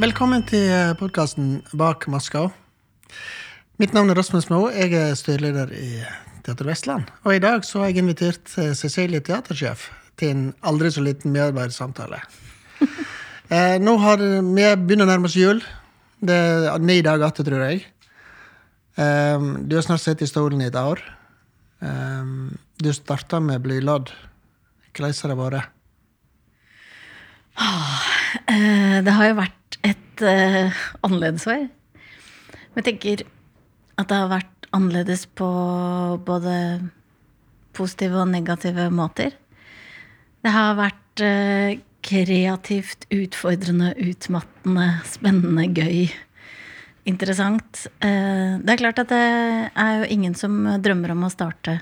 Velkommen til podkasten Bak maska. Mitt navn er Rasmus Moe. Jeg er styreleder i Teater Vestland. Og i dag så har jeg invitert eh, Cecilie teatersjef til en aldri så liten medarbeidersamtale. eh, nå har vi begynt å nærme oss jul. Det er ni dager igjen, tror jeg. Eh, du har snart sittet i stolen i et år. Eh, du starta med blylodd. Hvordan har det vært? Eh, det har jo vært uh, annerledes år. Men jeg tenker at det har vært annerledes på både positive og negative måter. Det har vært uh, kreativt, utfordrende, utmattende, spennende, gøy. Interessant. Uh, det er klart at det er jo ingen som drømmer om å starte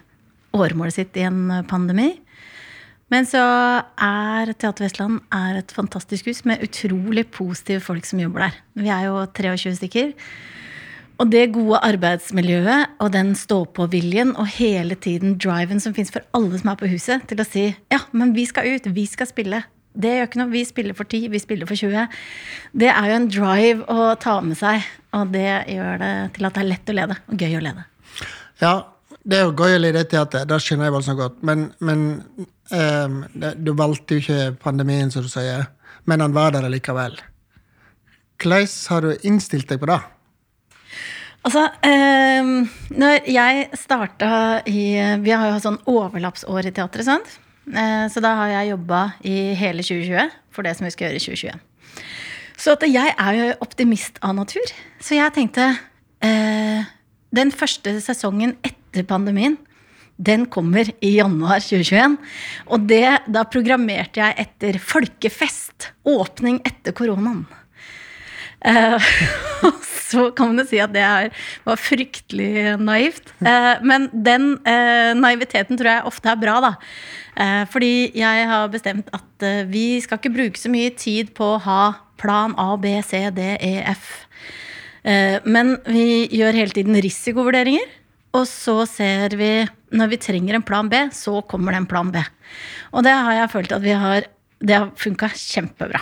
åremålet sitt i en pandemi. Men så er Teater Vestland er et fantastisk hus med utrolig positive folk som jobber der. Vi er jo 23 stykker. Og det gode arbeidsmiljøet og den stå-på-viljen og hele tiden driven som fins for alle som er på huset, til å si ja, men vi skal ut, vi skal spille. Det gjør ikke noe. Vi spiller for 10, vi spiller for 20. Det er jo en drive å ta med seg, og det gjør det til at det er lett å lede og gøy å lede. Ja, det er jo gøy å i teater, det skjønner jeg voldsomt godt. Men, men um, det, du valgte jo ikke pandemien, som du sier, men han var der likevel. Hvordan har du innstilt deg på det? Altså, um, når jeg starta i Vi har jo sånn overlappsår i teatret, sant? Uh, så da har jeg jobba i hele 2020 for det som vi skal gjøre i 2021. Så jeg er jo optimist av natur. Så jeg tenkte uh, Den første sesongen etter pandemien, den kommer i januar 2021. Og det, da programmerte jeg etter folkefest. Åpning etter koronaen. Uh, så kan man jo si at det er, var fryktelig naivt. Uh, men den uh, naiviteten tror jeg ofte er bra, da. fordi jeg har bestemt at vi skal ikke bruke så mye tid på å ha plan A, B, C, D, E, F. men vi gjør hele tiden risikovurderinger. Og så ser vi Når vi trenger en plan B, så kommer det en plan B. Og det har jeg følt at vi har Det har funka kjempebra.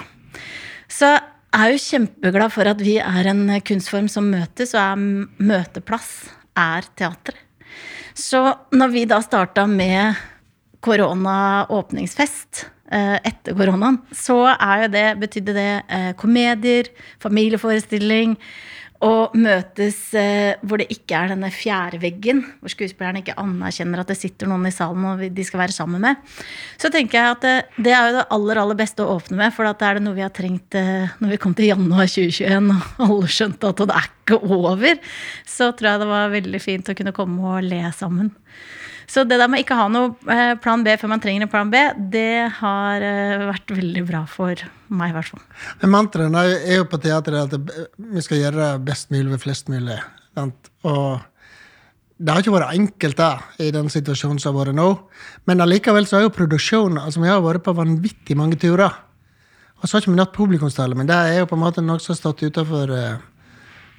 Så jeg er jo kjempeglad for at vi er en kunstform som møtes, og er møteplass er teatret. Så når vi da starta med korona-åpningsfest eh, etter koronaen, så er jo det, betydde det eh, komedier, familieforestilling, og møtes eh, hvor det ikke er denne fjerde veggen, hvor skuespillerne ikke anerkjenner at det sitter noen i salen og de skal være sammen med. Så tenker jeg at eh, det er jo det aller aller beste å åpne med, for det er det noe vi har trengt eh, når vi kom til januar 2021 og alle skjønte at det er ikke over. Så tror jeg det var veldig fint å kunne komme og le sammen. Så det der med ikke ha noe eh, plan B før man trenger en plan B, det har eh, vært veldig bra for meg, i hvert fall. Men mantraen er jo på teatret at vi skal gjøre best mulig ved flest mulig. Og det har ikke vært enkelt da, i den situasjonen som har vært nå. Men allikevel så er jo produksjonen altså Vi har vært på vanvittig mange turer. Og så har ikke vi hatt publikumstallet, men det er jo på en måte noe som har stått utenfor uh,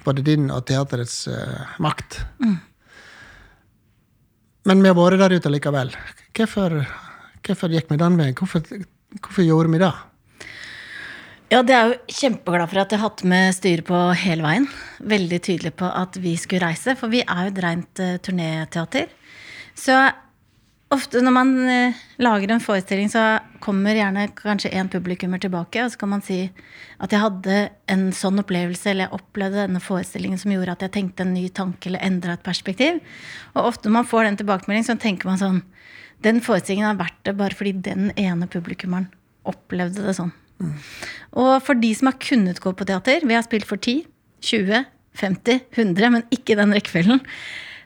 både din og teaterets makt. Mm. Men vi har vært der ute likevel. Hvorfor, hvorfor gikk vi den veien? Hvorfor, hvorfor, gjorde vi det? Ja, det er jo kjempeglad for at jeg har hatt med styret på hele veien. Veldig tydelig på at vi skulle reise, for vi er jo et rent uh, turnéteater. Så Ofte når man eh, lager en forestilling, så kommer gjerne kanskje én publikummer tilbake, og så kan man si at jeg hadde en sånn opplevelse, eller jeg opplevde denne forestillingen som gjorde at jeg tenkte en ny tanke eller endra et perspektiv. Og ofte når man får den tilbakemeldingen, så tenker man sånn Den forestillingen er verdt det bare fordi den ene publikummeren opplevde det sånn. Mm. Og for de som har kunnet gå på teater, vi har spilt for 10, 20, 50, 100, men ikke den rekkefølgen.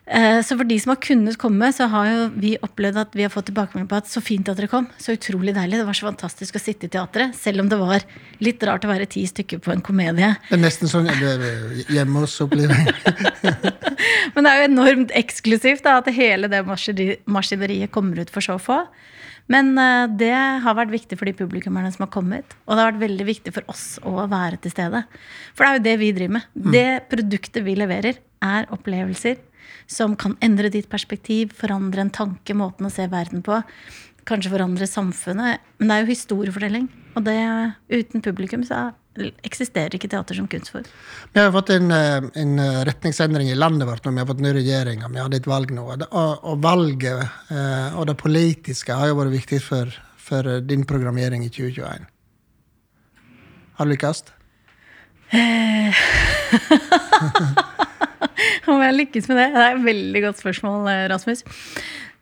Eh, så for de som har kunnet komme, så har jo vi opplevd at vi har fått tilbakemelding på at så fint at dere kom. Så utrolig deilig. Det var så fantastisk å sitte i teatret. Selv om det var litt rart å være ti stykker på en komedie. Det er nesten sånn hjemme hos oppleving. Men det er jo enormt eksklusivt da, at hele det maskineriet kommer ut for så få. Men uh, det har vært viktig for de publikummerne som har kommet. Og det har vært veldig viktig for oss å være til stede. For det er jo det vi driver med. Mm. Det produktet vi leverer, er opplevelser som kan endre ditt perspektiv, forandre en tanke, måten å se verden på. Kanskje forandre samfunnet. Men det er jo historiefortelling. Og det, uten publikum så eksisterer ikke teater som kunstform. Vi har fått en, eh, en, retningsendring i landet vårt når vi har fått ny regjering. og Vi hadde et valg nå. Og, og valget eh, og det politiske har jo vært viktig for, for din programmering i 2021. Har du lykkes? Om jeg lykkes med det? Det er et veldig godt spørsmål, eh, Rasmus.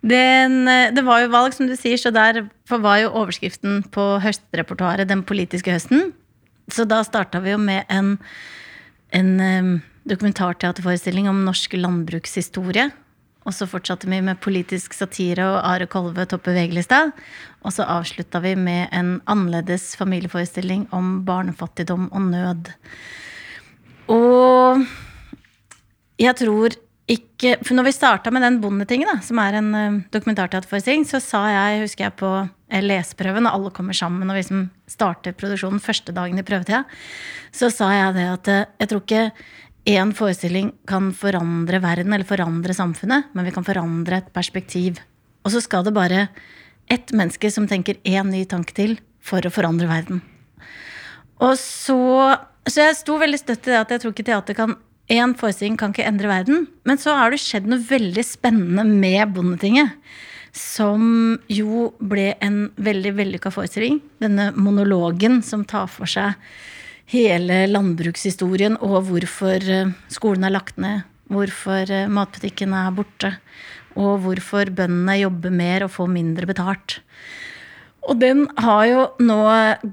Den, eh, det var jo valg, som du sier, så der var jo overskriften på høstrepertoaret den politiske høsten. Så da starta vi jo med en, en um, dokumentarteaterforestilling om norsk landbrukshistorie. Og så fortsatte vi med politisk satire og Are Kolve topper VG-lista. Og så avslutta vi med en annerledes familieforestilling om barnefattigdom og nød. Og jeg tror ikke For når vi starta med den Bondetingen, da, som er en uh, dokumentarteaterforestilling, så sa jeg, husker jeg på leseprøven, når alle kommer sammen og liksom starter produksjonen første dagen i prøvetida, så sa jeg det at uh, jeg tror ikke én forestilling kan forandre verden eller forandre samfunnet, men vi kan forandre et perspektiv. Og så skal det bare ett menneske som tenker én ny tanke til for å forandre verden. Og så, så jeg sto veldig støtt i det at jeg tror ikke teater kan Én forestilling kan ikke endre verden. Men så har det skjedd noe veldig spennende med Bondetinget. Som jo ble en veldig vellykka forestilling. Denne monologen som tar for seg hele landbrukshistorien og hvorfor eh, skolen er lagt ned. Hvorfor matbutikken matbutikkene er borte. Og hvorfor bøndene jobber mer og får mindre betalt. Og den har jo nå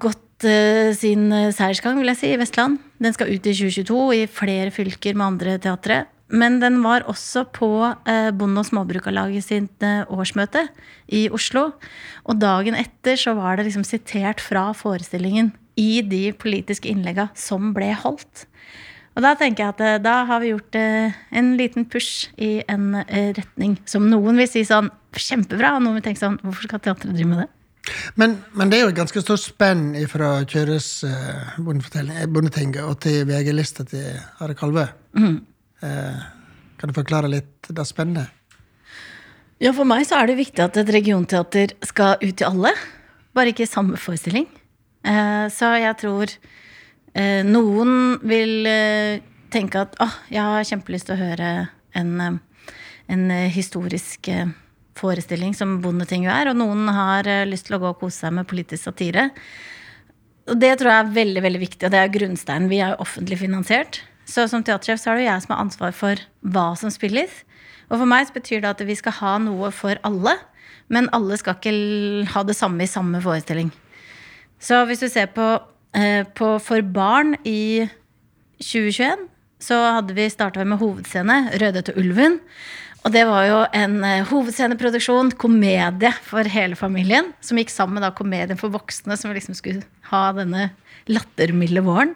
gått uh, sin seiersgang, vil jeg si, i Vestland. Den skal ut i 2022 i flere fylker med andre teatre. Men den var også på Bonde- og Småbrukarlaget sitt årsmøte i Oslo. Og dagen etter så var det liksom sitert fra forestillingen i de politiske innlegga som ble holdt. Og da tenker jeg at da har vi gjort en liten push i en retning som noen vil si sånn kjempebra, og noen vil tenke sånn hvorfor skal teatret drive med det? Men, men, det er jo et ganske stort spenn fra Kjøres eh, Bondetinget og til VG-lista til Are Kalve. Mm. Eh, kan du forklare litt det spennet? Ja, For meg så er det viktig at et regionteater skal ut til alle. Bare ikke samme forestilling. Uh, så jeg tror noen vil tenke at å, jeg har kjempelyst til å høre en, en historisk forestilling som Bondetinget er, og noen har eh, lyst til å gå og kose seg med politisk satire. Og det tror jeg er veldig veldig viktig, og det er grunnsteinen. Vi er jo offentlig finansiert. Så som teatersjef så er det jo jeg som har ansvar for hva som spilles. Og for meg så betyr det at vi skal ha noe for alle, men alle skal ikke ha det samme i samme forestilling. Så hvis du ser på, eh, på For barn i 2021, så hadde vi starta med hovedscene, Rødhette og ulven. Og det var jo en uh, hovedsceneproduksjon, komedie for hele familien. Som gikk sammen med komedien for voksne, som liksom skulle ha denne lattermilde våren.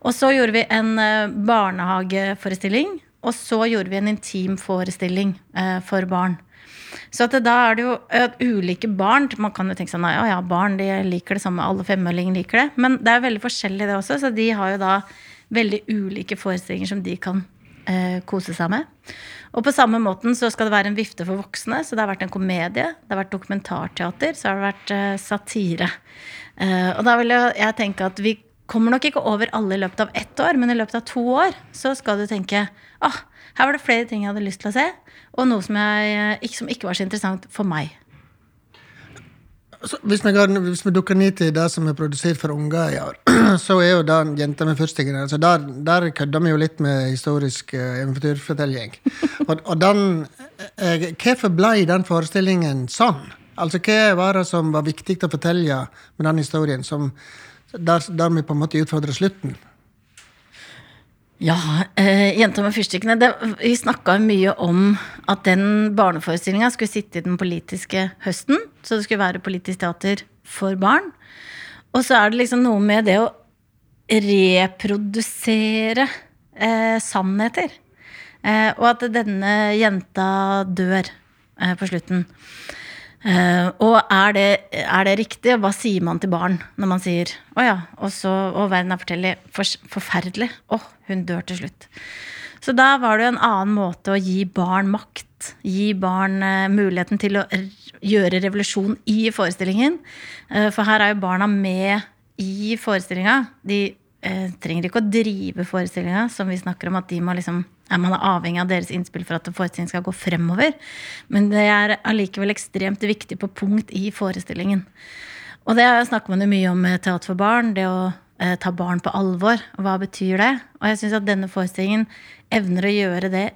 Og så gjorde vi en uh, barnehageforestilling. Og så gjorde vi en intimforestilling eh, for barn. Så da er det jo at ulike barn. Man kan jo tenke sånn ja, ja, barn de liker det samme, alle femåringer liker det. Men det er veldig forskjellig, det også. Så de har jo da veldig ulike forestillinger som de kan kose seg med. Og på samme måten så skal det være en vifte for voksne. Så det har vært en komedie, det har vært dokumentarteater, så har det vært eh, satire. Eh, og da vil jeg, jeg tenke at vi kommer nok ikke over alle i løpet av ett år, men i løpet av to år så skal du tenke ah, her var det flere ting jeg hadde lyst til å se, og noe som, jeg, som ikke var så interessant for meg. Så hvis, vi går, hvis vi dukker ned til det som er produsert for unger i år, så er jo det 'Jenta med første generasjon'. der, der kødder vi jo litt med historisk uh, eventyrfortelling. og, og den uh, Hvorfor ble den forestillingen sånn? Altså Hva var det som var viktig å fortelle med den historien, som, der, der vi på en måte utfordrer slutten? Ja, eh, 'Jenta med fyrstikkene'. Vi snakka mye om at den barneforestillinga skulle sitte i den politiske høsten. Så det skulle være politisk teater for barn. Og så er det liksom noe med det å reprodusere eh, sannheter. Eh, og at denne jenta dør eh, på slutten. Uh, og er det, er det, riktig? Hva sier man til barn når man sier 'Å ja', og så Og verden er fortellig'. for, forferdelig. Å, hun dør til slutt. Så da var det jo en annen måte å gi barn makt. Gi barn eh, muligheten til å gjøre revolusjon i forestillingen. Eh, for her er jo barna med i forestillinga. De eh, trenger ikke å drive forestillinga, som vi snakker om at de må liksom man er avhengig av deres innspill for at forestillingen skal gå fremover. Men det er allikevel ekstremt viktig på punkt i forestillingen. Og det snakker man jo mye om med Teater for barn. Det å eh, ta barn på alvor. Hva betyr det? Og jeg syns at denne forestillingen evner å gjøre det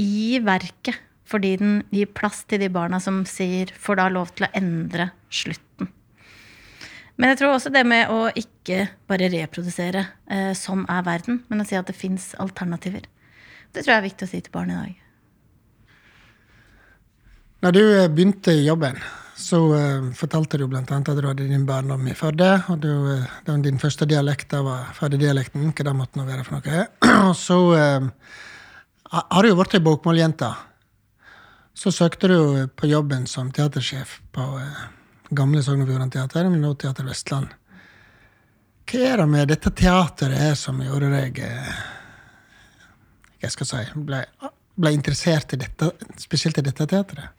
i verket. Fordi den gir plass til de barna som sier får da lov til å endre slutten. Men jeg tror også det med å ikke bare reprodusere eh, sånn er verden, men å si at det fins alternativer. Det tror jeg er viktig å si til barn i dag. Når du eh, begynte i jobben, så uh, fortalte du bl.a. at du hadde din barndom i Førde. Og du, uh, din første dialekt var Førde-dialekten. Hva det måtte nå være for noe. Og så uh, har du jo blitt ei bokmåljente. Så søkte du på jobben som teatersjef på gamle Sogn og Fjordane Teater, men nå Teater Vestland. Hva er det med dette teateret som gjorde deg jeg skal si, ble, ble interessert i dette, spesielt i dette teatret?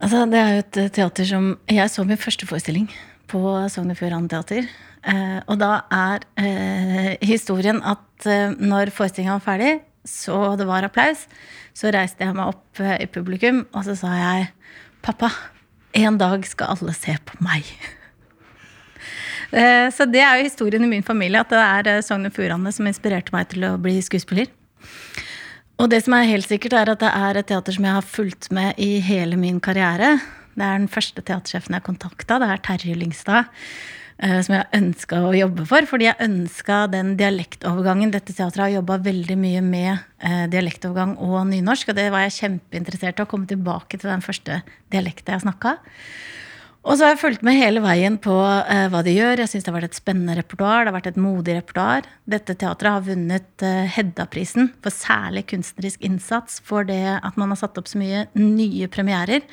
Altså, det er jo et teater som Jeg så min første forestilling på Sogn og Fjordane Teater. Eh, og da er eh, historien at eh, når forestillinga var ferdig, så det var applaus, så reiste jeg meg opp eh, i publikum, og så sa jeg Pappa, en dag skal alle se på meg. Eh, så det er jo historien i min familie, at det er eh, Sogn og Fjordane som inspirerte meg til å bli skuespiller. Og det som er helt sikkert, er at det er et teater som jeg har fulgt med i hele min karriere. Det er den første teatersjefen jeg kontakta. Det er Terje Lyngstad. Eh, som jeg ønska å jobbe for, fordi jeg ønska den dialektovergangen. Dette teatret har jobba veldig mye med eh, dialektovergang og nynorsk, og det var jeg kjempeinteressert i å komme tilbake til den første dialekta jeg snakka. Og så har jeg fulgt med hele veien på eh, hva de gjør. Jeg syns det har vært et spennende repertoar. Det har vært et modig repertoar. Dette teatret har vunnet eh, Hedda-prisen for særlig kunstnerisk innsats for det at man har satt opp så mye nye premierer.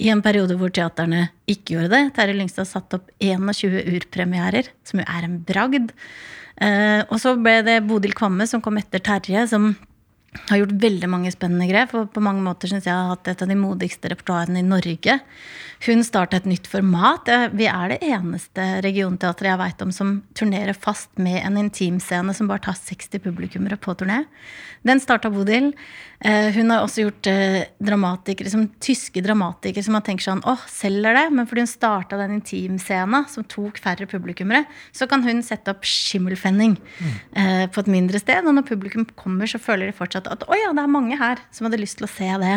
I en periode hvor teaterne ikke gjorde det. Terje Lyngstad satt opp 21 urpremierer, som jo er en bragd. Eh, og så ble det Bodil Kvamme som kom etter Terje, som har gjort veldig mange spennende grep. Og på mange måter syns jeg har hatt et av de modigste repertoarene i Norge. Hun starta et nytt format. Vi er det eneste regionteatret jeg veit om som turnerer fast med en intimscene som bare tar 60 publikummere på turné. Den starta Bodil. Eh, hun har også gjort eh, dramatikere som tyske dramatikere som man tenker sånn åh, selger det? Men fordi hun starta den intimscena som tok færre publikummere, så kan hun sette opp Schimmelfenning mm. på et mindre sted. Og når publikum kommer, så føler de fortsatt at å ja, det er mange her som hadde lyst til å se det.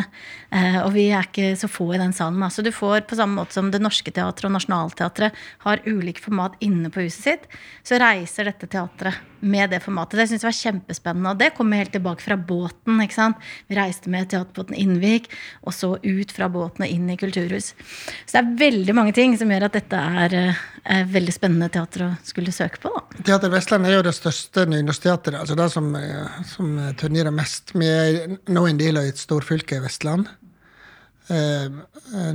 Og vi er ikke så få i den salen. Så du får på samme måte som Det Norske Teatret og Nationaltheatret har ulike format inne på huset sitt, så reiser dette teatret med det formatet. Det syns jeg var kjempespennende. Og det kommer helt tilbake fra båten. ikke sant? Vi reiste med teaterbåten Innvik, og så ut fra båten og inn i kulturhus. Så det er veldig mange ting som gjør at dette er, er eh, veldig spennende teater å skulle søke på. Da. Teater Vestland er jo det største nynorskteatret, altså det som, eh, som turnerer mest. Vi er nå en del av et storfylke, Vestland. Eh,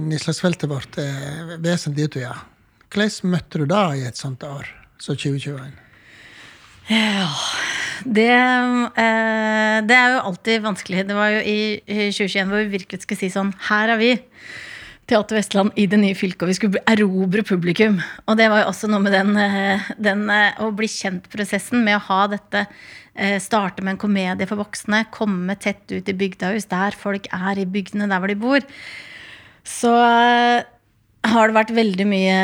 Nislagsfeltet vårt er vesentlig utvida. Hvordan møtte du da i et sånt år som 2021? Ja det, eh, det, er jo alltid vanskelig. Det var jo i 2021 hvor vi virkelig skulle si sånn Her er vi. Teater Vestland i det nye fylket, og vi skulle erobre publikum. Og det var jo også noe med den, eh, den eh, å bli kjent-prosessen med å ha dette eh, Starte med en komedie for voksne, komme tett ut i bygdehus, der folk er i bygdene, der hvor de bor. Så har det vært veldig mye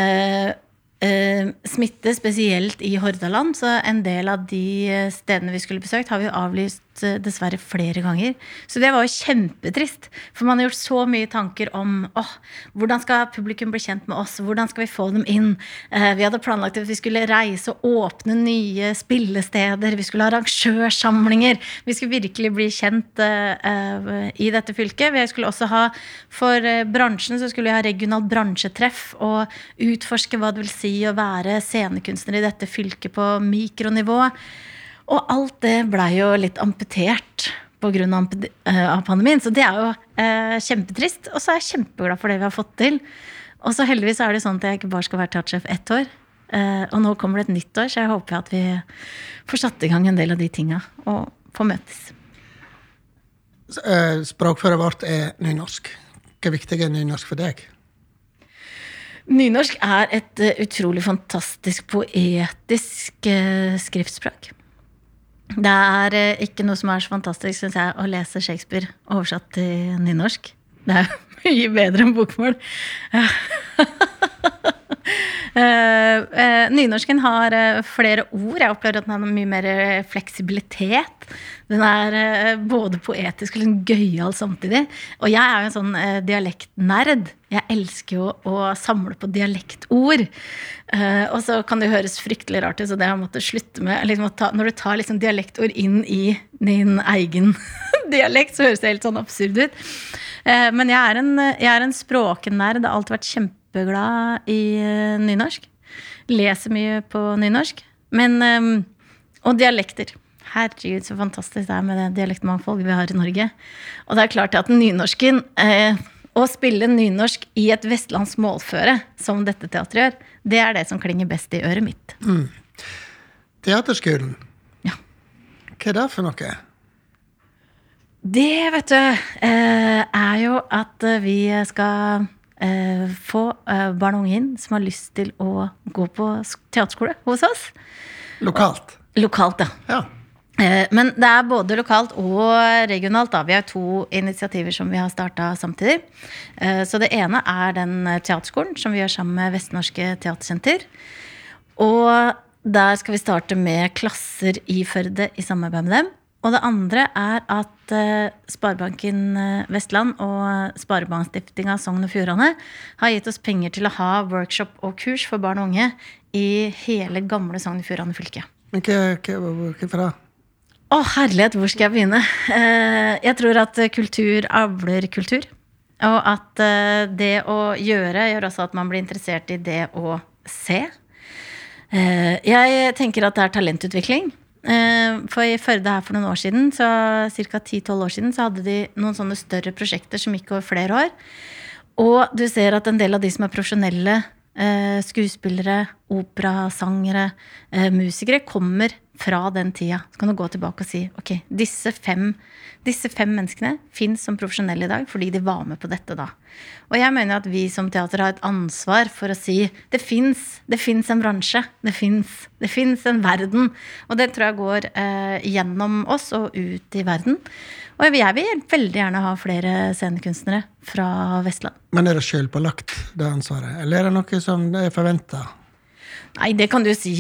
smitte, spesielt i Hordaland. Så en del av de stedene vi skulle besøkt, har vi avlyst Eh, dessverre flere ganger. Så det var jo kjempetrist. For man har gjort så mye tanker om åh, hvordan skal publikum bli kjent med oss, hvordan skal vi få dem inn. Eh, vi hadde planlagt at vi skulle reise og åpne nye spillesteder. Vi skulle ha arrangørsamlinger. Vi skulle virkelig bli kjent uh, i dette fylket. Vi skulle også ha For bransjen så skulle vi ha regionalt bransjetreff og utforske hva det vil si å være scenekunstner i dette fylket på mikronivå. Og alt det blei jo litt amputert pga. av pandemien. Så det er jo eh, kjempetrist. Og så er jeg kjempeglad for det vi har fått til. Og så heldigvis er det sånn at jeg ikke bare skal være teatersjef ett år. Eh, og nå kommer det et nytt år, så jeg håper at vi får satt i gang en del av de tinga og får møtes. eh, språkføret vårt er nynorsk. Hva viktig er nynorsk for deg? Nynorsk er et uh, utrolig fantastisk poetisk skriftspråk. Det er uh, ikke noe som er så fantastisk, syns jeg, å lese Shakespeare oversatt til nynorsk. Det er mye bedre enn bokmål. Uh, uh, nynorsken har uh, flere ord. Jeg opplever at den har mye mer fleksibilitet. Den er både poetisk og liksom gøyal samtidig. Og jeg er jo en sånn dialektnerd. Jeg elsker jo å samle på dialektord. og så kan det høres fryktelig rart ut, så det har jeg måttet slutte med. Liksom ta, når du tar liksom dialektord inn i din egen dialekt, så høres det helt sånn absurd ut. men jeg er en, jeg en språknerd. Det har alltid vært kjempe kjempeglad i uh, nynorsk. Leser mye på nynorsk. Men um, Og dialekter. Herregud, så fantastisk det er med det dialektmangfoldet vi har i Norge. Og det er klart at nynorsken uh, Å spille nynorsk i et vestlandsk målføre, som dette teatret gjør, det er det som klinger best i øret mitt. Mm. Teaterskolen. Ja. Hva er det for noe? Det, vet du, er jo at vi skal eh, få eh, barn og unge inn som har lyst til å gå på teaterskole hos oss. Lokalt? Lokalt, ja. ja. Eh, men det er både lokalt og regionalt. Da. Vi har to initiativer som vi har starta samtidig. Eh, så det ene er den teaterskolen som vi gjør sammen med Vestnorske Teatersenter. Og der skal vi starte med klasser i Førde i samarbeid med dem. Og det andre er at uh, Sparebanken uh, Vestland og Sparebankstiftinga Sogn og Fjordane har gitt oss penger til å ha workshop og kurs for barn og unge i hele gamle Sogn og Fjordane fylke. Men hvorfor det? Å, herlighet, hvor skal jeg begynne? Uh, jeg tror at kultur avler kultur. Og at det å gjøre gjør også at man blir interessert i det å se. jeg tenker at det er talentutvikling. Eh, for i Førde her for noen år siden, så ca. 10-12 år siden, så hadde de noen sånne større prosjekter som gikk over flere år. Og du ser at en del av de som er profesjonelle eh, skuespillere, operasangere, eh, musikere, kommer fra den tida. Så kan du gå tilbake og si ok, disse fem, disse fem menneskene fins som profesjonelle i dag fordi de var med på dette da. Og jeg mener at vi som teater har et ansvar for å si det fins en bransje. Det fins en verden. Og det tror jeg går eh, gjennom oss og ut i verden. Og jeg vil veldig gjerne ha flere scenekunstnere fra Vestland. Men er det sjølpålagt, det ansvaret? Eller er det noe som er forventa? Nei, det kan du si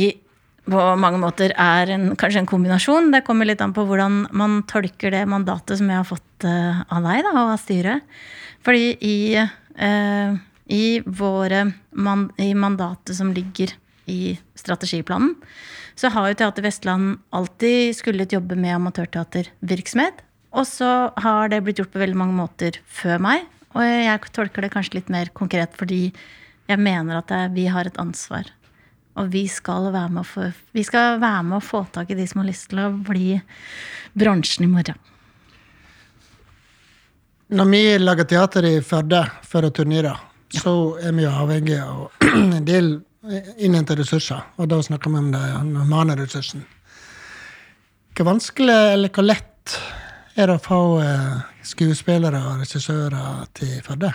på mange måter er en, kanskje en kombinasjon. Det kommer litt an på hvordan man tolker det mandatet som jeg har fått uh, av deg da, og av styret. Fordi i, eh, i, våre man, i mandatet som ligger i strategiplanen, så har jo Teater Vestland alltid skullet jobbe med amatørteatervirksomhet. Og så har det blitt gjort på veldig mange måter før meg. Og jeg tolker det kanskje litt mer konkret fordi jeg mener at vi har et ansvar og vi skal, være med å få, vi skal være med å få tak i de som har lyst til å bli bransjen i morgen. Når vi lager teater i Førde for å turnere, ja. så er vi jo avhengig av en del innhente ressurser. Og da snakker vi om den humane ressursen. Hvor vanskelig eller hvor lett er det å få eh, skuespillere og regissører til Førde?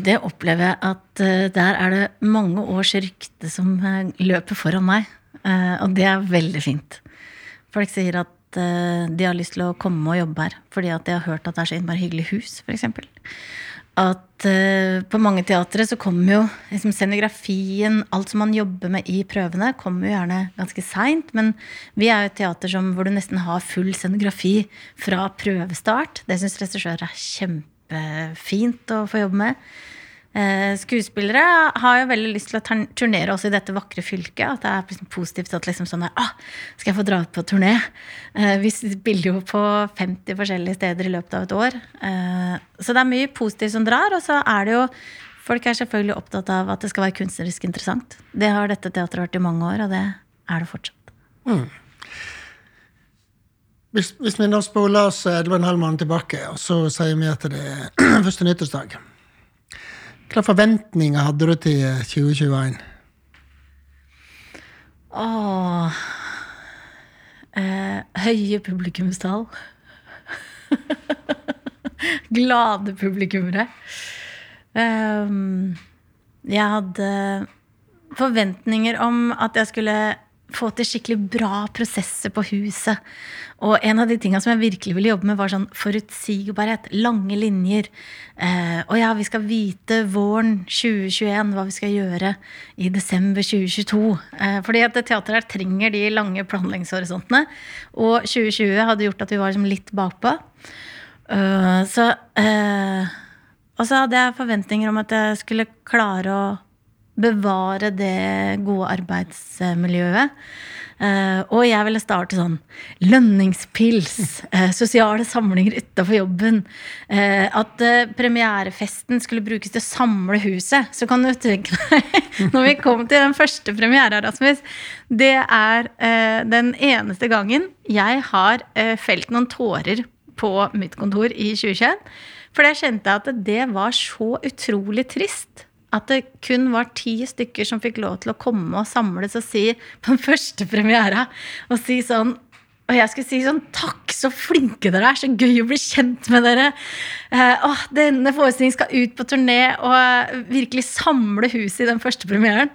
Det opplever jeg at uh, der er det mange års rykte som uh, løper foran meg. Uh, og det er veldig fint. Folk sier at de har lyst til å komme og jobbe her fordi at de har hørt at det er så innmari hyggelig hus, f.eks. At på mange teatre så kommer jo liksom, scenografien, alt som man jobber med i prøvene, kommer jo gjerne ganske seint. Men vi er jo et teater som, hvor du nesten har full scenografi fra prøvestart. Det syns regissører er kjempe kjempefint å få jobbe med. Eh, skuespillere har jo veldig lyst til å turnere også i dette vakre fylket. At det er liksom positivt at liksom sånn ah, skal jeg få dra ut på turné? Eh, vi spiller jo på 50 forskjellige steder i løpet av et år. Eh, så det er mye positivt som drar. Og så er det jo Folk er selvfølgelig opptatt av at det skal være kunstnerisk interessant. Det har dette teatret vært i mange år, og det er det fortsatt. Mm. Hvis, hvis vi nå spoler oss 11,5 måneder tilbake, og så sier vi at det er første nyttårsdag Hvilke forventninger hadde du til 2021? Åh eh, Høye publikumstall. Glade publikummere. Um, jeg hadde forventninger om at jeg skulle få til skikkelig bra prosesser på huset. Og en av de tinga som jeg virkelig ville jobbe med, var sånn forutsigbarhet. Lange linjer. Eh, og ja, vi skal vite våren 2021 hva vi skal gjøre i desember 2022. Eh, fordi at teateret her trenger de lange planleggingshorisontene. Og 2020 hadde gjort at vi var liksom litt bakpå. Uh, så uh, Og så hadde jeg forventninger om at jeg skulle klare å bevare det gode arbeidsmiljøet. Uh, og jeg ville starte sånn lønningspils, uh, sosiale samlinger utafor jobben. Uh, at premierefesten skulle brukes til å samle huset. Så kan du tenke deg, når vi kom til den første premiera, Rasmus Det er den eneste gangen jeg har felt noen tårer på mitt kontor i 2021. For jeg kjente at det var så utrolig trist at det kun var ti stykker som fikk lov til å komme og samles og si på den første premiera og si sånn og jeg skulle si sånn Takk, så flinke dere er! Så gøy å bli kjent med dere! Eh, åh, denne forestillingen skal ut på turné og virkelig samle huset i den første premieren.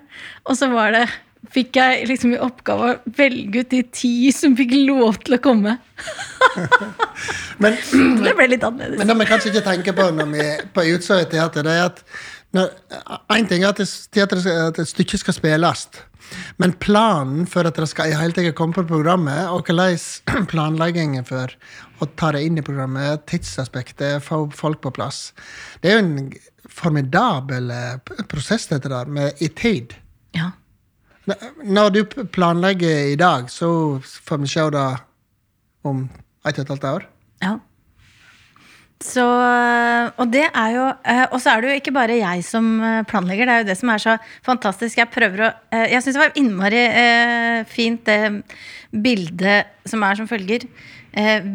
Og så var det fikk jeg liksom i oppgave å velge ut de ti som fikk lov til å komme. men, det ble litt annerledes. Men det vi kanskje ikke tenker på når vi på Utsøy teater, det er at Én ting er at, det, at et stykke skal spilles, men planen for at det skal i hele tatt komme på programmet, og hvordan planleggingen for å ta det inn i programmet, tidsaspektet, få folk på plass Det er jo en formidabel eh, prosess, dette der, med, i tid. Ja. Når du planlegger i dag, så får vi se det om et og et halvt år? Ja. Så, og det er jo eh, Og så er det jo ikke bare jeg som eh, planlegger. Det er jo det som er så fantastisk. Jeg prøver å eh, Jeg syns det var innmari fint, det bildet som er som følger.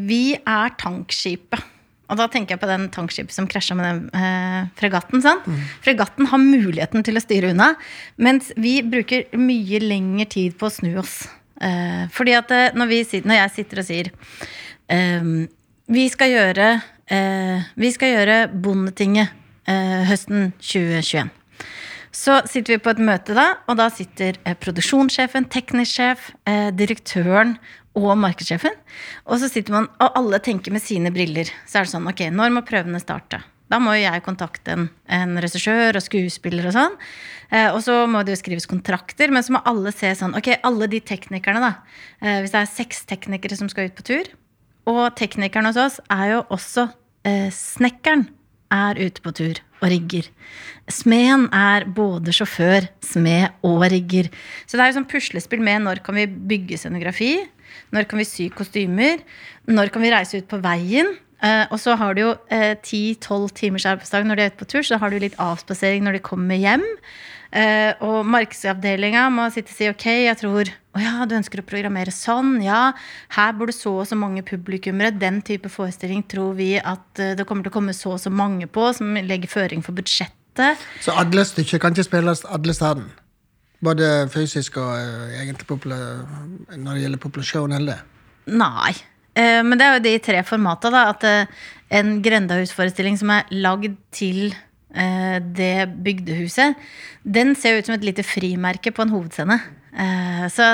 Vi er tankskipet. Og da tenker jeg på den tankskipet som krasja med den eh, fregatten. Mm. Fregatten har muligheten til å styre unna, mens vi bruker mye lengre tid på å snu oss. Eh, fordi at når, vi, når, jeg sitter og sier eh, vi skal gjøre eh, vi skal gjøre Bondetinget eh, høsten 2021. Så sitter vi på et møte, da, og da sitter eh, produksjonssjefen, teknisk sjef, eh, direktøren og markedssjefen. Og så sitter man, og alle tenker med sine briller. Så er det sånn, ok, når må prøvene starte? Da må jo jeg kontakte en, en regissør og skuespiller og sånn. Eh, og så må det jo skrives kontrakter, men så må alle se sånn Ok, alle de teknikerne, da. Eh, hvis det er seks teknikere som skal ut på tur, og teknikeren hos oss er jo også eh, snekkeren er ute på tur og rigger. Smeden er både sjåfør, smed og rigger. Så det er jo sånn puslespill med når kan vi bygge scenografi, når kan vi sy kostymer, når kan vi reise ut på veien. Eh, og så har du jo ti-tolv eh, timers arbeidsdag når de er ute på tur, så har du litt avspasering når de kommer hjem. Uh, og markedsavdelinga må sitte og si ok, jeg tror å ja, du ønsker å programmere sånn. Ja, her bor det så og så mange publikummere. Den type forestilling tror vi at uh, det kommer til å komme så og så mange på, som legger føring for budsjettet. Så alle stykker kan ikke spilles alle steder? Både fysisk og uh, egentlig når det gjelder populasjon eller? Nei. Men det er jo de tre formata, da. At en grendahusforestilling som er lagd til Eh, det bygdehuset, den ser jo ut som et lite frimerke på en hovedscene. Eh, så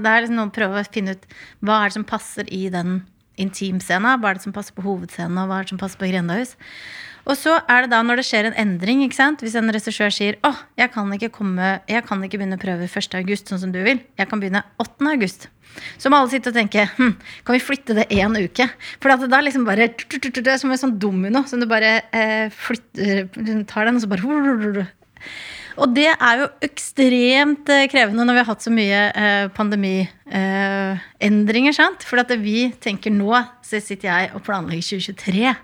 det er liksom noe å prøve å finne ut hva er det som passer i den intimscena. Hva er det som passer på hovedscenen, og hva er det som passer på grendahus. Og så er det da når det skjer en endring, ikke sant? hvis en regissør sier åh, jeg kan ikke, komme, jeg kan ikke begynne å prøve 1. august, sånn som du vil. Jeg kan begynne 8. august. Så må alle sitte og tenke hm, kan vi flytte det én uke? For det er liksom bare Det er som en sånn domino som du bare eh, flytter, tar den, og så bare og det er jo ekstremt eh, krevende når vi har hatt så mye eh, pandemiendringer. sant? For at vi tenker nå så sitter jeg og planlegger 2023.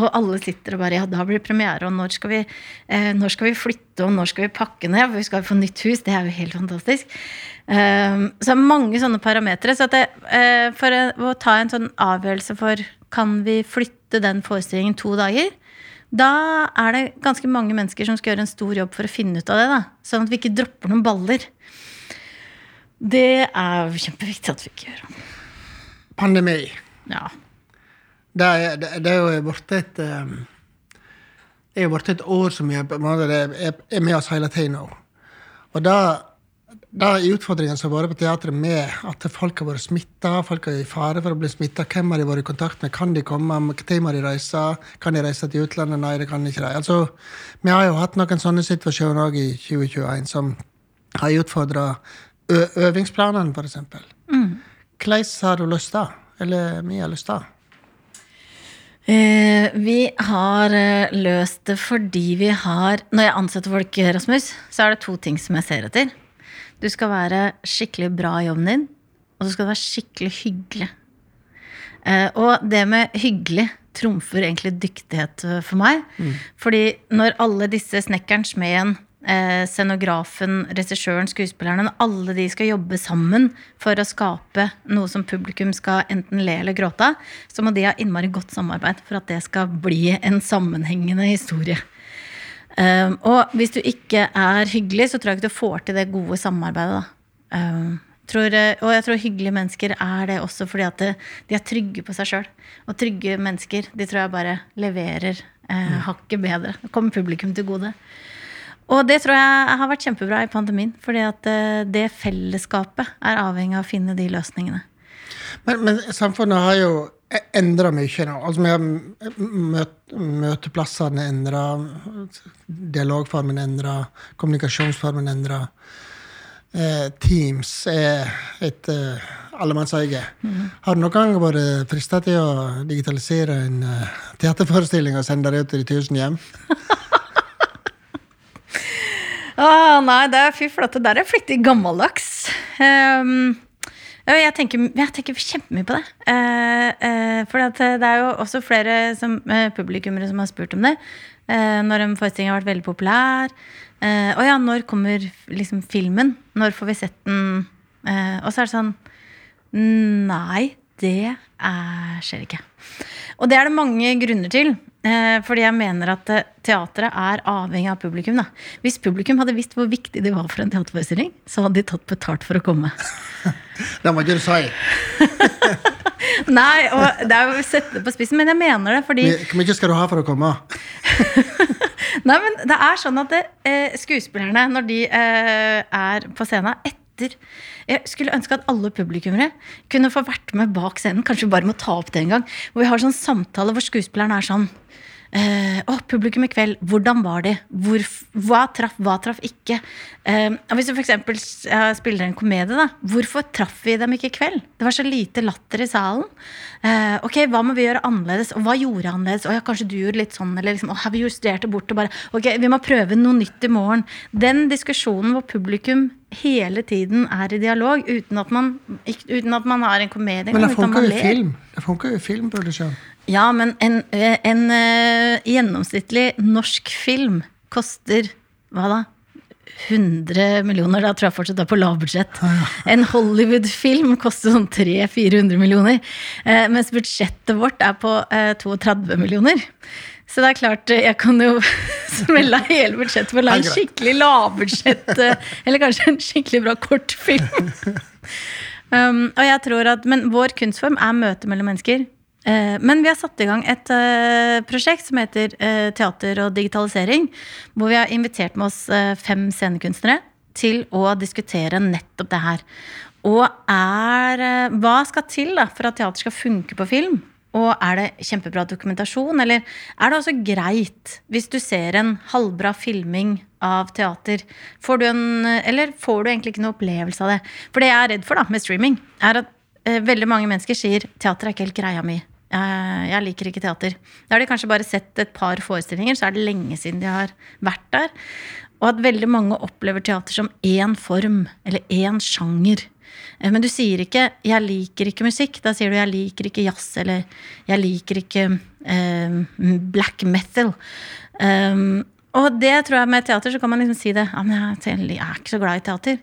Og alle sitter og bare Ja, da blir det premiere, og når skal vi, eh, når skal vi flytte, og når skal vi pakke ned? For vi skal få nytt hus. Det er jo helt fantastisk. så det er mange sånne parametere. Så det, for å ta en sånn avgjørelse for kan vi flytte den forestillingen to dager, da er det ganske mange mennesker som skal gjøre en stor jobb for å finne ut av det. da. Sånn at vi ikke dropper noen baller. Det er kjempeviktig at vi ikke gjør. Pandemi. Ja. Det er, det, det er jo blitt et um, Det er jo blitt et år som er, er med oss hele tida nå. Og da det er utfordringen som har vært på teatret med at folk har vært smitta, folk er i fare for å bli smitta. Hvem har de vært i kontakt med? Kan de komme? Når må de reise? Kan de reise til utlandet? Nei, det kan de ikke. Altså, vi har jo hatt noen sånne situasjoner òg i 2021 som har utfordra øvingsplanene, f.eks. Mm. Hvordan har du lyst til Eller vi har lyst til Eh, vi har eh, løst det fordi vi har Når jeg ansetter folk, Rasmus, så er det to ting som jeg ser etter. Du skal være skikkelig bra i jobben din, og så skal du være skikkelig hyggelig. Eh, og det med hyggelig trumfer egentlig dyktighet eh, for meg. Mm. Fordi når alle disse snekkeren, smeden, eh, scenografen, regissøren, skuespillerne alle de skal jobbe sammen for å skape noe som publikum skal enten le eller gråte av, så må de ha innmari godt samarbeid for at det skal bli en sammenhengende historie. Um, og hvis du ikke er hyggelig, så tror jeg ikke du får til det gode samarbeidet. Um, tror, og jeg tror hyggelige mennesker er det også fordi at det, de er trygge på seg sjøl. Og trygge mennesker de tror jeg bare leverer uh, mm. hakket bedre. Det kommer publikum til gode. Og det tror jeg har vært kjempebra i pandemien. fordi at uh, det fellesskapet er avhengig av å finne de løsningene. Men, men samfunnet har jo endra mye nå. Altså, møteplassene endra, dialogformen endra, kommunikasjonsformen endra. Eh, Teams er et eh, allemannseie. Mm. Har du noen gang vært frista til å digitalisere en uh, teaterforestilling og sende det ut til de tusen hjem? ah, nei, det er fy flate. Der er jeg flittig gammeldags. Um, jeg tenker, jeg tenker kjempemye på det. Eh, eh, for det er jo også flere som, eh, publikummere som har spurt om det. Eh, når en forestilling har vært veldig populær. Eh, og ja, når kommer liksom filmen? Når får vi sett den? Eh, og så er det sånn Nei, det er, skjer ikke. Og det er det mange grunner til. Eh, fordi jeg mener at eh, teatret er avhengig av publikum. Da. Hvis publikum hadde visst hvor viktig det var for en teaterforestilling, så hadde de tatt betalt for å komme. det må ikke du si. Nei, og det er jo å sette det på spissen, men jeg mener det fordi Hvor mye skal du ha for å komme? Nei, men det er sånn at det, eh, skuespillerne, når de eh, er på scenen etter jeg skulle ønske at alle publikummere kunne få vært med bak scenen. Kanskje vi bare må ta opp det en gang. Hvor vi har sånn samtale hvor skuespilleren er sånn Uh, oh, publikum i kveld, hvordan var det? Hvor, hva traff, hva traff ikke? Uh, hvis du f.eks. Spiller en komedie, da. Hvorfor traff vi dem ikke i kveld? Det var så lite latter i salen. Uh, ok, Hva må vi gjøre annerledes? Og hva gjorde annerledes? Og ja, kanskje du gjorde litt sånn, eller liksom, har vi justerte det bort og bare Ok, vi må prøve noe nytt i morgen. Den diskusjonen hvor publikum hele tiden er i dialog, uten at man, uten at man har en komedie. Men det funker jo film. Det funker jo i filmproduksjon. Ja, men en, en, en uh, gjennomsnittlig norsk film koster hva da? 100 millioner. Da tror jeg fortsatt det er på lavbudsjett. En Hollywood-film koster sånn 300-400 millioner. Uh, mens budsjettet vårt er på eh, 32 millioner. Så det er klart, jeg kan jo smelle av hele budsjettet for å lage en skikkelig lavbudsjett Eller kanskje en skikkelig bra kortfilm. Um, og jeg tror at, Men vår kunstform er møte mellom mennesker. Eh, men vi har satt i gang et uh, prosjekt som heter uh, Teater og digitalisering. Hvor vi har invitert med oss fem scenekunstnere til å diskutere nettopp det her. Og er Hva skal til da, for at teater skal funke på film? Og er det kjempebra dokumentasjon, eller er det også greit hvis du ser en halvbra filming av teater? Får du en, eller får du egentlig ikke noe opplevelse av det? For det jeg er redd for da, med streaming, er at veldig mange mennesker sier teater er ikke helt greia mi. Jeg liker ikke teater. Da har de kanskje bare sett et par forestillinger, så er det lenge siden de har vært der. Og at veldig mange opplever teater som én form, eller én sjanger. Eh, men du sier ikke 'jeg liker ikke musikk'. Da sier du 'jeg liker ikke jazz', eller 'jeg liker ikke eh, black metal'. Um, og det tror jeg med teater så kan man liksom si det. Ja, men jeg er ikke så glad i teater.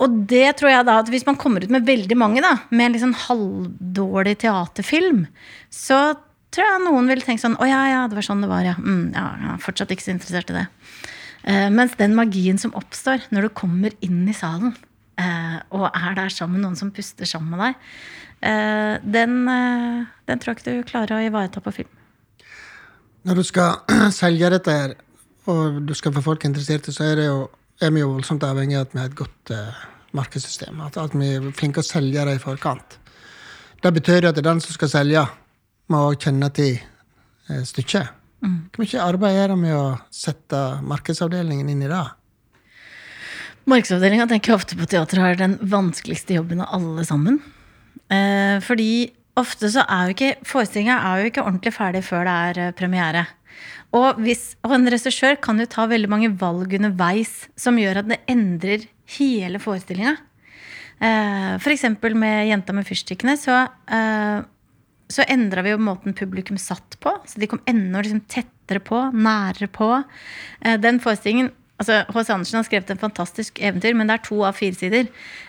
Og det tror jeg da at hvis man kommer ut med veldig mange, da, med en sånn halvdårlig teaterfilm, så tror jeg noen vil tenke sånn Å ja, ja, det var sånn det var, ja. Mm, ja er fortsatt ikke så interessert i det. Uh, mens den magien som oppstår når du kommer inn i salen, uh, og er der sammen med noen som puster sammen med deg, uh, den, den tror jeg ikke du klarer å ivareta på film. Når du skal selge dette her, og du skal få folk interesserte, så er, det jo, er vi jo voldsomt avhengig av at vi har et godt uh, markedssystem. At, at, vi er flinke å selge det i forkant. Det betyr at det er den som skal selge, må kjenne til uh, stykket. Mm. Hvor mye arbeid er det med å sette markedsavdelingen inn i det? Markedsavdelinga tenker jeg ofte på teatret har den vanskeligste jobben av alle sammen. Eh, fordi ofte så er jo ikke forestillinga er jo ikke ordentlig ferdig før det er eh, premiere. Og, hvis, og en regissør kan jo ta veldig mange valg underveis som gjør at det endrer hele forestillinga. Eh, F.eks. med 'Jenta med fyrstikkene' så, eh, så endra vi jo måten publikum satt på. Så de kom enda liksom tettere på, nærere på. Eh, den forestillingen Altså, H.C. Andersen har skrevet en fantastisk eventyr, men det er to av fire sider.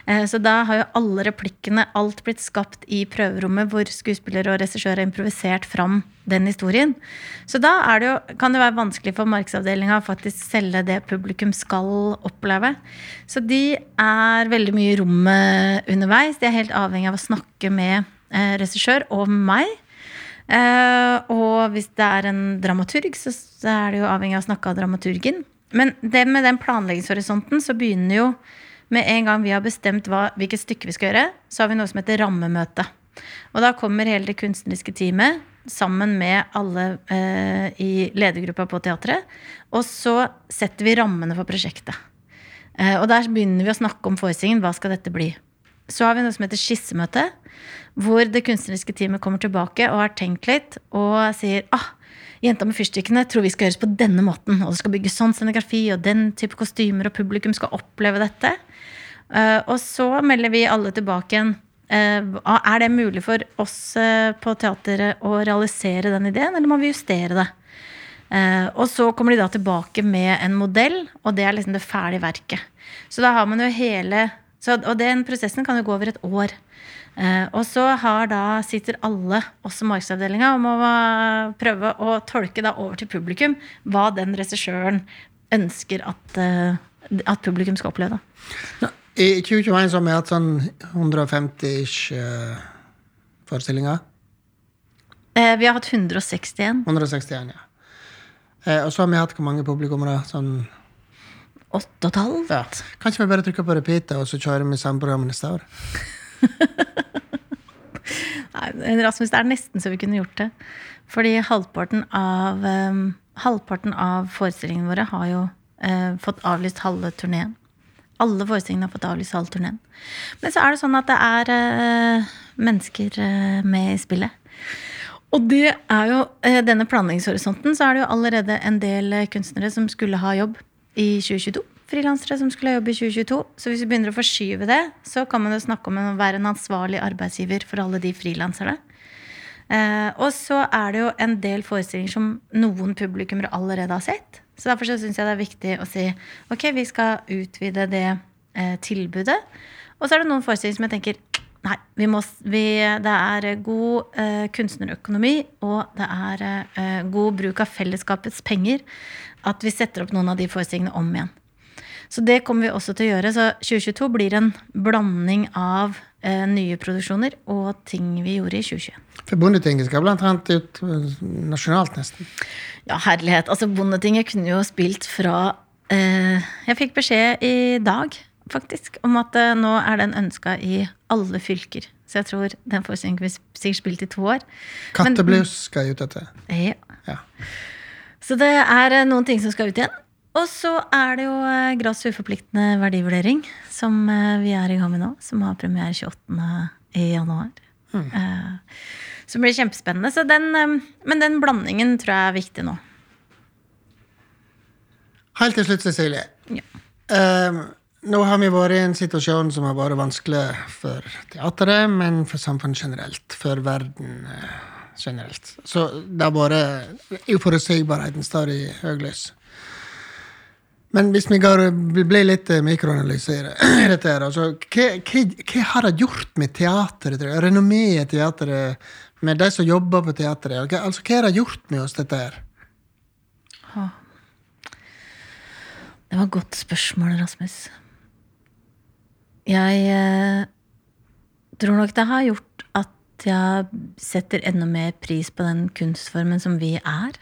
Eh, så da har jo alle replikkene, alt blitt skapt i prøverommet hvor skuespiller og regissør har improvisert fram den historien. Så da det jo, kan det være vanskelig for markedsavdelinga å faktisk selge det publikum skal oppleve. Så de er veldig mye i rommet underveis. De er helt avhengig av å snakke med eh, regissør og meg. Eh, og hvis det er en dramaturg, så er det jo avhengig av å snakke av dramaturgen. Men det med den planleggingshorisonten så begynner jo med en gang vi har bestemt hva, hvilket stykke vi skal gjøre, så har vi noe som heter rammemøte. Og da kommer hele det kunstneriske teamet sammen med alle eh, i ledergruppa på teatret. Og så setter vi rammene for prosjektet. Eh, og der begynner vi å snakke om forestillingen. Hva skal dette bli? Så har vi noe som heter skissemøte, hvor det kunstneriske teamet kommer tilbake og har tenkt litt og sier ah, Jenta med fyrstikkene tror vi skal gjøres på denne måten. Og det skal bygges sånn scenografi og den type kostymer, og publikum skal oppleve dette. Uh, og så melder vi alle tilbake igjen. Uh, er det mulig for oss uh, på teateret å realisere den ideen, eller må vi justere det? og så kommer de da tilbake med en modell, og det er liksom det ferdige verket. Så da har man jo hele så, Og den prosessen kan jo gå over et år. Eh, og så har da, sitter alle, også markedsavdelinga, om å prøve å tolke da over til publikum hva den regissøren ønsker at, eh, at, publikum skal oppleve. Ja, I 2021 så har vi hatt sånn 150-ish uh, forestillinger. Eh, vi har hatt 161. 161, ja. Eh, og så har vi hatt hvor mange publikummere? Sånn Åtte og et halvt? Ja. Kan vi bare trykke på repeat, og så kjører vi samme program neste år? Nei, Rasmus, det er nesten så vi kunne gjort det. Fordi halvparten av, um, halvparten av forestillingene våre har jo uh, fått avlyst halve turneen. Alle forestillingene har fått avlyst halve turneen. Men så er det sånn at det er uh, mennesker uh, med i spillet. Og det er jo, denne planleggingshorisonten så er det jo allerede en del kunstnere som skulle ha jobb i 2022 frilansere som skulle jobbe i 2022. Så hvis vi begynner å forskyve det, så kan man jo snakke om å være en ansvarlig arbeidsgiver for alle de frilanserne. Eh, og så er det jo en del forestillinger som noen publikummere allerede har sett. Så derfor så syns jeg det er viktig å si ok, vi skal utvide det eh, tilbudet. Og så er det noen forestillinger som jeg tenker nei, vi må, vi, det er god eh, kunstnerøkonomi, og det er eh, god bruk av fellesskapets penger at vi setter opp noen av de forestillingene om igjen. Så det kommer vi også til å gjøre. Så 2022 blir en blanding av eh, nye produksjoner og ting vi gjorde i 2021. For Bondetinget skal blant annet ut eh, nasjonalt, nesten? Ja, herlighet. Altså, Bondetinget kunne jo spilt fra eh, Jeg fikk beskjed i dag, faktisk, om at eh, nå er den ønska i alle fylker. Så jeg tror den blir sikkert spilt i to år. Katteblues skal ut etter. Ja. ja. Så det er eh, noen ting som skal ut igjen. Og så er det jo Gras Grass uforpliktende verdivurdering, som eh, vi er i gang med nå. Som har premiere 28. i januar. Mm. Uh, som blir kjempespennende. Den, men den blandingen tror jeg er viktig nå. Helt til slutt, Cecilie. Ja. Uh, nå har vi vært i en situasjon som har vært vanskelig for teateret, men for samfunnet generelt. For verden generelt. Så det har vært Uforutsigbarheten står i høylys. Men hvis vi går, blir litt eh, mikroanalyse altså, hva, hva, hva, har det gjort med teateret, renommeet i teateret, med de som jobber på teatret? Hva, altså, hva har det gjort med oss, dette her? Det var et godt spørsmål, Rasmus. Jeg eh, tror nok det har gjort at jeg setter enda mer pris på den kunstformen som vi er.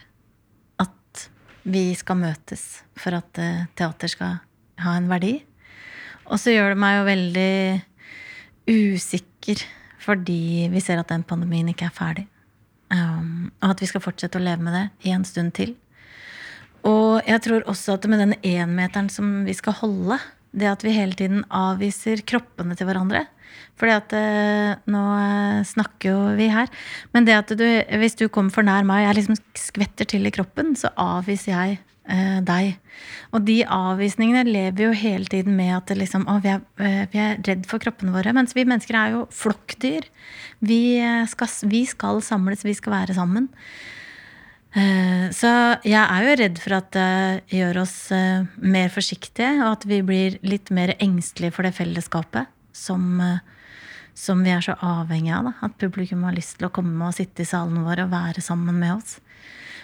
Vi skal møtes for at eh, teater skal ha en verdi. Og så gjør det meg jo veldig usikker fordi vi ser at den pandemien ikke er ferdig. Um, og at vi skal fortsette å leve med det i en stund til. Og jeg tror også at med den énmeteren som vi skal holde, det at vi hele tiden avviser kroppene til hverandre fordi at eh, Nå eh, snakker jo vi her. Men det at du, hvis du kommer for nær meg, jeg liksom skvetter til i kroppen, så avviser jeg eh, deg. Og de avvisningene lever jo hele tiden med at liksom, å, vi, er, eh, vi, er, redd for kroppene våre. Mens vi mennesker er jo flokkdyr. Vi skal, vi skal samles, vi skal være sammen. Eh, så jeg er jo redd for at det gjør oss mer forsiktige, og at vi blir litt mer engstelige for det fellesskapet som, som vi er så avhengige av. Da. At publikum har lyst til å komme og sitte i salen vår og være sammen med oss.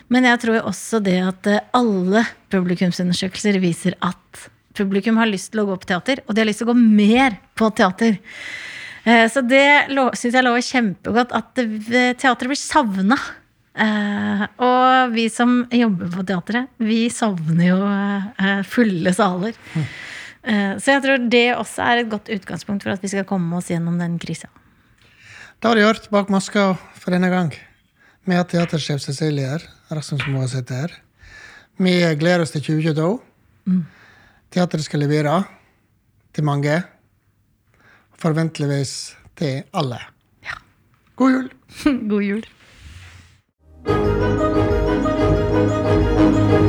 Men jeg tror også det at alle publikumsundersøkelser viser at publikum har lyst til å gå på teater, og de har lyst til å gå mer på teater. Så det syns jeg lover kjempegodt, at teatret blir savna. Og vi som jobber på teatret, vi savner jo fulle saler. Så jeg tror det også er et godt utgangspunkt for at vi skal komme oss gjennom den krisa. Da har du hørt Bak maska for denne gang. Vi har teatersjef Cecilie her. Rasmus Moa sitter her. Vi gleder oss til 2022. Mm. Teatret skal levere til mange. Forventeligvis til alle. Ja. God jul! God jul. thank you